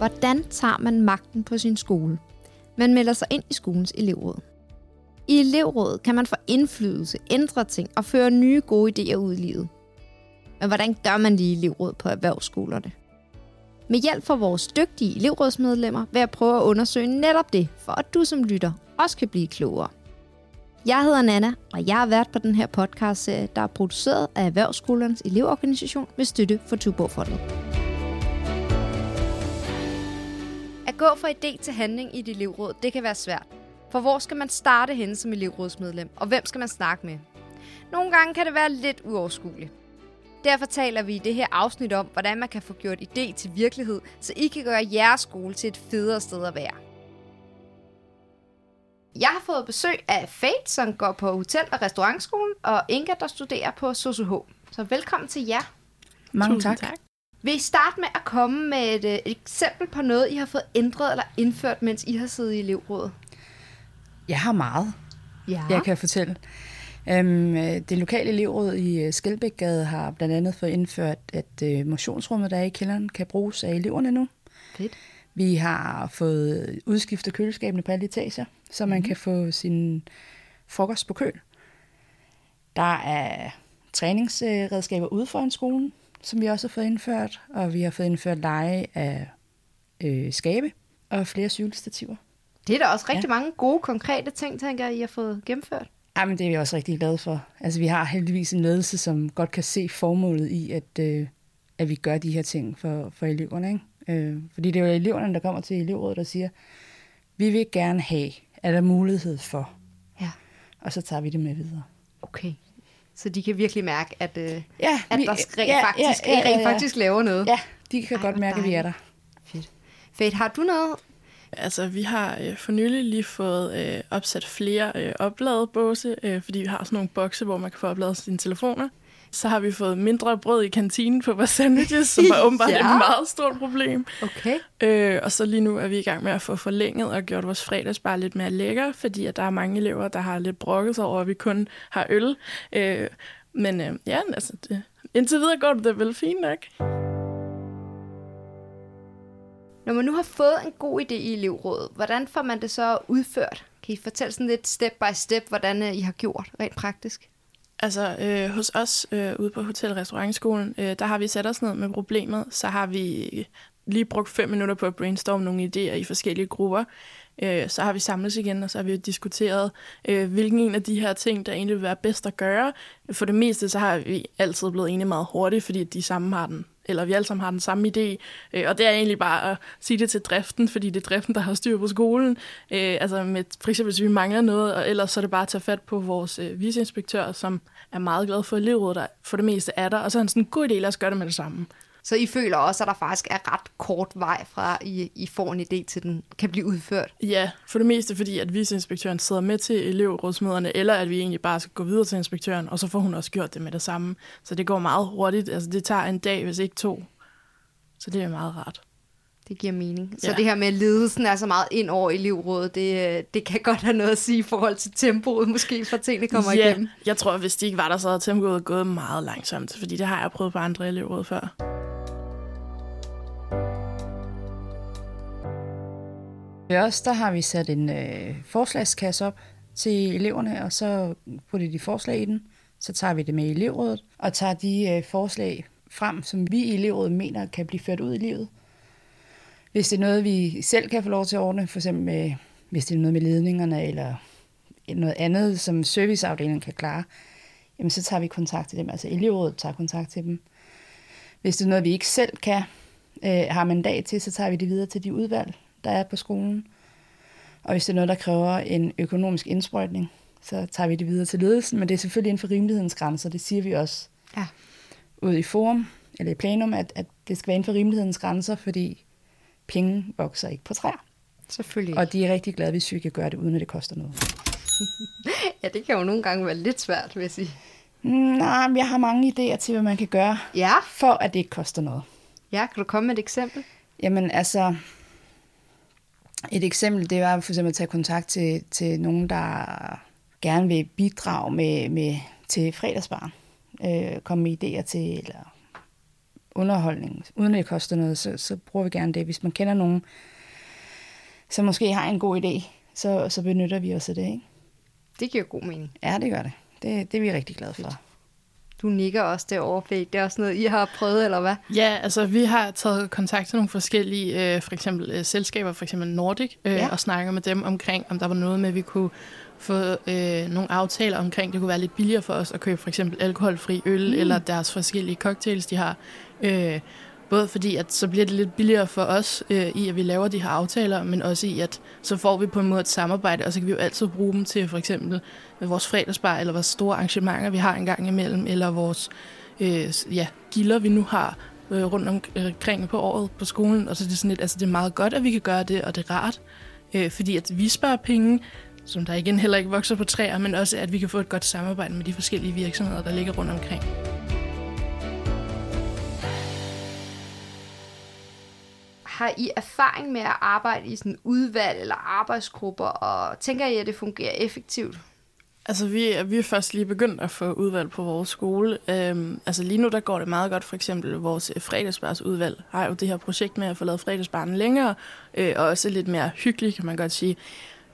Hvordan tager man magten på sin skole? Man melder sig ind i skolens elevråd. I elevrådet kan man få indflydelse, ændre ting og føre nye gode idéer ud i livet. Men hvordan gør man det i elevrådet på erhvervsskolerne? Med hjælp fra vores dygtige elevrådsmedlemmer vil jeg prøve at undersøge netop det, for at du som lytter også kan blive klogere. Jeg hedder Nana, og jeg har været på den her podcast, der er produceret af Erhvervsskolernes elevorganisation med støtte for Tuborgfondet. Gå fra idé til handling i et elevråd, det kan være svært. For hvor skal man starte henne som elevrådsmedlem, og hvem skal man snakke med? Nogle gange kan det være lidt uoverskueligt. Derfor taler vi i det her afsnit om, hvordan man kan få gjort idé til virkelighed, så I kan gøre jeres skole til et federe sted at være. Jeg har fået besøg af Fate, som går på Hotel- og Restaurantskolen, og Inga, der studerer på SOSUH. Så velkommen til jer. Mange Tusind tak. tak. Vil I starte med at komme med et, et eksempel på noget, I har fået ændret eller indført, mens I har siddet i elevrådet? Jeg har meget, ja. jeg kan fortælle. Øhm, det lokale elevråd i øh, Skelbækgade har blandt andet fået indført, at øh, motionsrummet, der er i kælderen, kan bruges af eleverne nu. Fedt. Vi har fået udskiftet køleskabene på alle etager, så man mm. kan få sin frokost på køl. Der er træningsredskaber ude foran skolen, som vi også har fået indført, og vi har fået indført leje af øh, skabe og flere cykelstativer. Det er da også rigtig ja. mange gode, konkrete ting, tænker jeg, I har fået gennemført. Jamen, det er vi også rigtig glade for. Altså, vi har heldigvis en ledelse, som godt kan se formålet i, at, øh, at vi gør de her ting for, for eleverne. Ikke? Øh, fordi det er jo eleverne, der kommer til elevrådet og siger, vi vil gerne have, er der mulighed for. Ja. Og så tager vi det med videre. Okay. Så de kan virkelig mærke, at, øh, ja, at der rent, ja, faktisk, ja, ja, ja, ja. rent faktisk laver noget. Ja, de kan Ej, godt mærke, at vi er der. Fedt. Fedt. Har du noget Altså, vi har øh, for nylig lige fået øh, opsat flere øh, opladebåse, øh, fordi vi har sådan nogle bokse, hvor man kan få opladet sine telefoner. Så har vi fået mindre brød i kantinen på vores sandwiches, som er åbenbart ja. et meget stort problem. Okay. Øh, og så lige nu er vi i gang med at få forlænget og gjort vores fredagsbar lidt mere lækker, fordi at der er mange elever, der har lidt brokket sig over, at vi kun har øl. Øh, men øh, ja, altså, det, indtil videre går det vel fint nok. Når man nu har fået en god idé i elevrådet, hvordan får man det så udført? Kan I fortælle sådan lidt step by step, hvordan øh, I har gjort rent praktisk? Altså, øh, hos os øh, ude på Hotel- Restaurantskolen, øh, der har vi sat os ned med problemet. Så har vi lige brugt fem minutter på at brainstorme nogle idéer i forskellige grupper. Øh, så har vi samlet igen, og så har vi diskuteret, øh, hvilken en af de her ting, der egentlig vil være bedst at gøre. For det meste, så har vi altid blevet enige meget hurtigt, fordi de samme har den eller vi alle sammen har den samme idé. Øh, og det er egentlig bare at sige det til driften, fordi det er driften, der har styr på skolen. Øh, altså med, for eksempel, hvis vi mangler noget, og ellers så er det bare at tage fat på vores øh, viceinspektør, som er meget glad for elevrådet, der for det meste er der. Og så er han sådan en god idé, lad os gøre det med det samme. Så I føler også, at der faktisk er ret kort vej fra, I, I får en idé til, den kan blive udført? Ja, for det meste fordi, at viceinspektøren sidder med til elevrådsmøderne, eller at vi egentlig bare skal gå videre til inspektøren, og så får hun også gjort det med det samme. Så det går meget hurtigt. Altså, det tager en dag, hvis ikke to. Så det er meget rart. Det giver mening. Så ja. det her med, at ledelsen er så meget ind over elevrådet, det, det kan godt have noget at sige i forhold til tempoet, måske, for tingene kommer ja, igennem. jeg tror, at hvis de ikke var der, så havde tempoet gået meget langsomt, fordi det har jeg prøvet på andre elevråd før. Ved os, der har vi sat en øh, forslagskasse op til eleverne, og så putter de forslag i den. Så tager vi det med i elevrådet, og tager de øh, forslag frem, som vi i elevrådet mener kan blive ført ud i livet. Hvis det er noget, vi selv kan få lov til at ordne, for eksempel med, hvis det er noget med ledningerne, eller noget andet, som serviceafdelingen kan klare, jamen så tager vi kontakt til dem. Altså elevrådet tager kontakt til dem. Hvis det er noget, vi ikke selv kan, øh, har mandat til, så tager vi det videre til de udvalg, der er på skolen. Og hvis det er noget, der kræver en økonomisk indsprøjtning, så tager vi det videre til ledelsen, men det er selvfølgelig inden for rimelighedens grænser, det siger vi også ja. ud i forum, eller i plenum, at, at det skal være inden for rimelighedens grænser, fordi penge vokser ikke på træer. Selvfølgelig. Og de er rigtig glade, hvis vi kan gøre det, uden at det koster noget. ja, det kan jo nogle gange være lidt svært, vil jeg sige. Nej, men jeg har mange idéer til, hvad man kan gøre, ja. for at det ikke koster noget. Ja, kan du komme med et eksempel? Jamen altså, et eksempel, det var for eksempel at tage kontakt til, til nogen, der gerne vil bidrage med, med til fredagsbarn. Øh, komme med idéer til, eller underholdning, uden at det koster noget, så, så bruger vi gerne det. Hvis man kender nogen, som måske har en god idé, så, så benytter vi os af det, ikke? Det giver god mening. Ja, det gør det. Det, det er vi rigtig glade for. Du nikker også derovre, Fæk. Det er også noget, I har prøvet, eller hvad? Ja, altså vi har taget kontakt til nogle forskellige, øh, for eksempel øh, selskaber, for eksempel Nordic, øh, ja. og snakker med dem omkring, om der var noget med, at vi kunne få øh, nogle aftaler omkring, det kunne være lidt billigere for os at købe for eksempel alkoholfri øl, mm. eller deres forskellige cocktails, de har. Øh, både fordi, at så bliver det lidt billigere for os øh, i, at vi laver de her aftaler, men også i, at så får vi på en måde et samarbejde, og så kan vi jo altid bruge dem til for eksempel øh, vores fredagsbar, eller vores store arrangementer, vi har en gang imellem, eller vores øh, ja, gilder, vi nu har øh, rundt omkring øh, på året på skolen. Og så er det sådan lidt, altså det er meget godt, at vi kan gøre det, og det er rart, øh, fordi at vi sparer penge, som der igen heller ikke vokser på træer, men også at vi kan få et godt samarbejde med de forskellige virksomheder, der ligger rundt omkring. Har I erfaring med at arbejde i sådan udvalg eller arbejdsgrupper, og tænker I, at det fungerer effektivt? Altså, vi, er- vi er først lige begyndt at få udvalg på vores skole. Øhm, altså, lige nu der går det meget godt. For eksempel vores øh, fredagsbarsudvalg har jo det her projekt med at få lavet fredagsbaren længere, øh, og også lidt mere hyggeligt, kan man godt sige.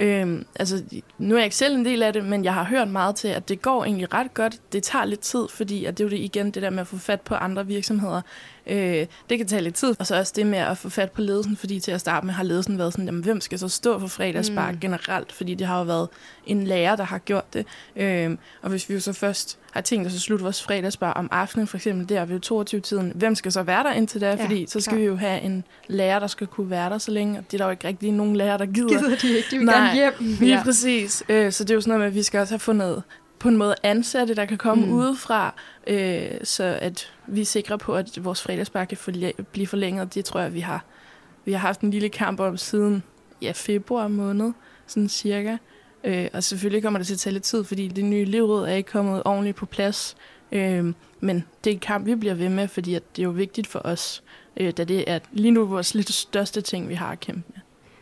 Øhm, altså, nu er jeg ikke selv en del af det, men jeg har hørt meget til, at det går egentlig ret godt. Det tager lidt tid, fordi at det er jo det igen det der med at få fat på andre virksomheder. Øh, det kan tage lidt tid. Og så også det med at få fat på ledelsen, fordi til at starte med har ledelsen været sådan, jamen, hvem skal så stå for fredagsbar mm. generelt? Fordi det har jo været en lærer, der har gjort det. Øh, og hvis vi jo så først har tænkt os at slutte vores fredagsbar om aftenen, for eksempel der ved 22-tiden, hvem skal så være der indtil da? Ja, fordi så skal klart. vi jo have en lærer, der skal kunne være der så længe, og det er der jo ikke rigtig nogen lærer, der gider. Gider de ikke? De vil Nej, gerne hjem. Lige ja. præcis. Øh, så det er jo sådan noget med, at vi skal også have fundet på en måde ansatte, der kan komme Mm. mm. udefra, øh, så at vi er sikre på, at vores fredagsbar kan forlæ- blive forlænget. Det tror jeg, vi har, vi har haft en lille kamp om siden ja, februar måned, sådan cirka. Øh, og selvfølgelig kommer det til at tage lidt tid, fordi det nye elevråd er ikke kommet ordentligt på plads. Øh, men det er en kamp, vi bliver ved med, fordi at det er jo vigtigt for os, øh, da det er lige nu vores lidt største ting, vi har at kæmpe med.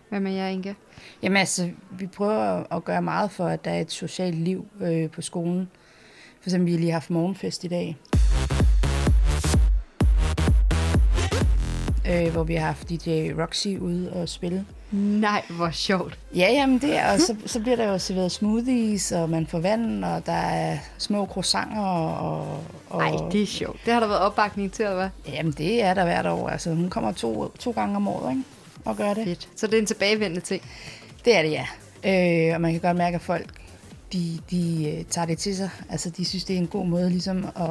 Hvad med jer, Inge? Jamen altså, vi prøver at gøre meget for, at der er et socialt liv øh, på skolen. For eksempel, vi har lige haft morgenfest i dag. Øh, hvor vi har haft DJ Roxy ude og spille. Nej, hvor sjovt. Ja, jamen det er, og så, så bliver der jo serveret smoothies, og man får vand, og der er små croissanter, og... og Nej, det er sjovt. Det har der været opbakning til, eller hvad? Jamen det er der hvert år. Altså, hun kommer to, to gange om året, ikke? Og gør det. Fedt. Så det er en tilbagevendende ting. Det er det, ja. Øh, og man kan godt mærke, at folk de, de øh, tager det til sig. Altså, de synes, det er en god måde ligesom at,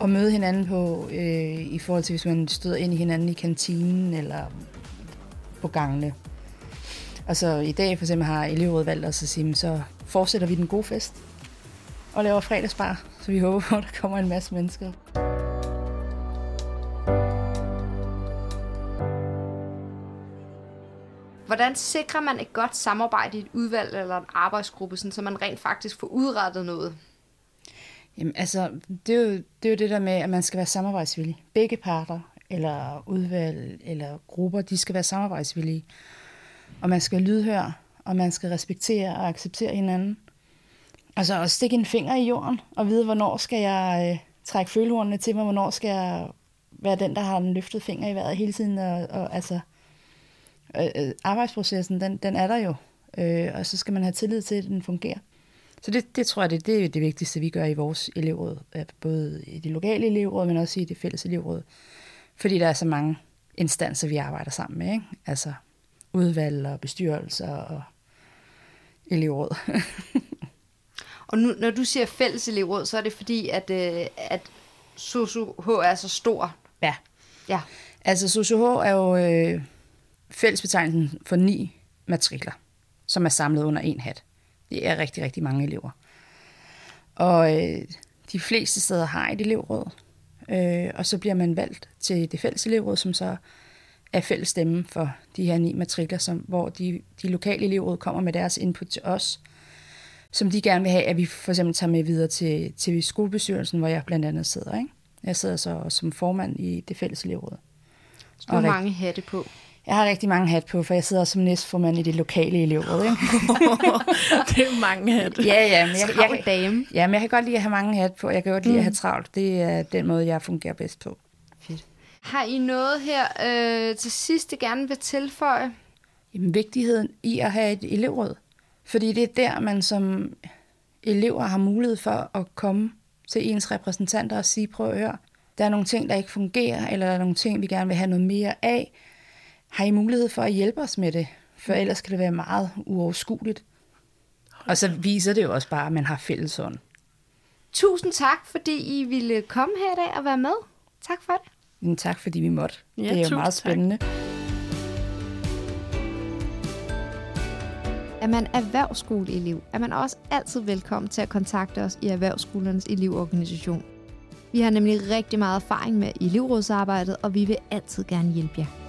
at møde hinanden på, øh, i forhold til, hvis man støder ind i hinanden i kantinen eller på gangene. Og så i dag for eksempel har elevrådet valgt os at sige, så fortsætter vi den gode fest og laver fredagsbar, så vi håber på, at der kommer en masse mennesker. Hvordan sikrer man et godt samarbejde i et udvalg eller en arbejdsgruppe, sådan, så man rent faktisk får udrettet noget? Jamen, altså, det er, jo, det er jo det der med, at man skal være samarbejdsvillig. Begge parter, eller udvalg, eller grupper, de skal være samarbejdsvillige. Og man skal lydhøre, og man skal respektere og acceptere hinanden. Altså at stikke en finger i jorden, og vide, hvornår skal jeg øh, trække følehornene til mig, hvornår skal jeg være den, der har den løftet finger i vejret hele tiden. Og, og altså, øh, øh, arbejdsprocessen, den, den er der jo. Øh, og så skal man have tillid til, at den fungerer. Så det, det tror jeg, det, det er det vigtigste, vi gør i vores elevråd. Både i det lokale elevråd, men også i det fælles elevråd. Fordi der er så mange instanser, vi arbejder sammen med. Ikke? Altså udvalg og bestyrelser og elevråd. Og nu, når du siger fælles elevråd, så er det fordi, at, øh, at SOSU H er så stor. ja. Ja. Altså SOSUH er jo øh, fællesbetegnelsen for ni matrikler, som er samlet under en hat. Det er rigtig, rigtig mange elever. Og øh, de fleste steder har et elevråd, øh, og så bliver man valgt til det fælles elevråd, som så er fælles stemme for de her ni matrikler, som, hvor de, de lokale elevråd kommer med deres input til os, som de gerne vil have, at vi for eksempel tager med videre til, til skolebestyrelsen, hvor jeg blandt andet sidder. Ikke? Jeg sidder så som formand i det fælles elevråd. Du har Og mange hatte på. Jeg har rigtig mange hat på, for jeg sidder også som næstformand i det lokale elevråd. Ikke? det er mange hatte. ja, ja, men jeg, jeg, dame. ja, men jeg kan godt lide at have mange hat på, og jeg kan godt lide at have travlt. Det er den måde, jeg fungerer bedst på. Fedt. Har I noget her øh, til sidst, I gerne vil tilføje? Jamen, vigtigheden i at have et elevråd. Fordi det er der, man som elever har mulighed for at komme til ens repræsentanter og sige, prøv at høre, der er nogle ting, der ikke fungerer, eller der er nogle ting, vi gerne vil have noget mere af. Har I mulighed for at hjælpe os med det? For ellers kan det være meget uoverskueligt. Og så viser det jo også bare, at man har fælles ånd. Tusind tak, fordi I ville komme her i dag og være med. Tak for det. Men tak, fordi vi måtte. Ja, det er jo meget tak. spændende. Er man erhvervsskoleelev, er man også altid velkommen til at kontakte os i Erhvervsskolernes elevorganisation. Vi har nemlig rigtig meget erfaring med elevrådsarbejdet, og vi vil altid gerne hjælpe jer.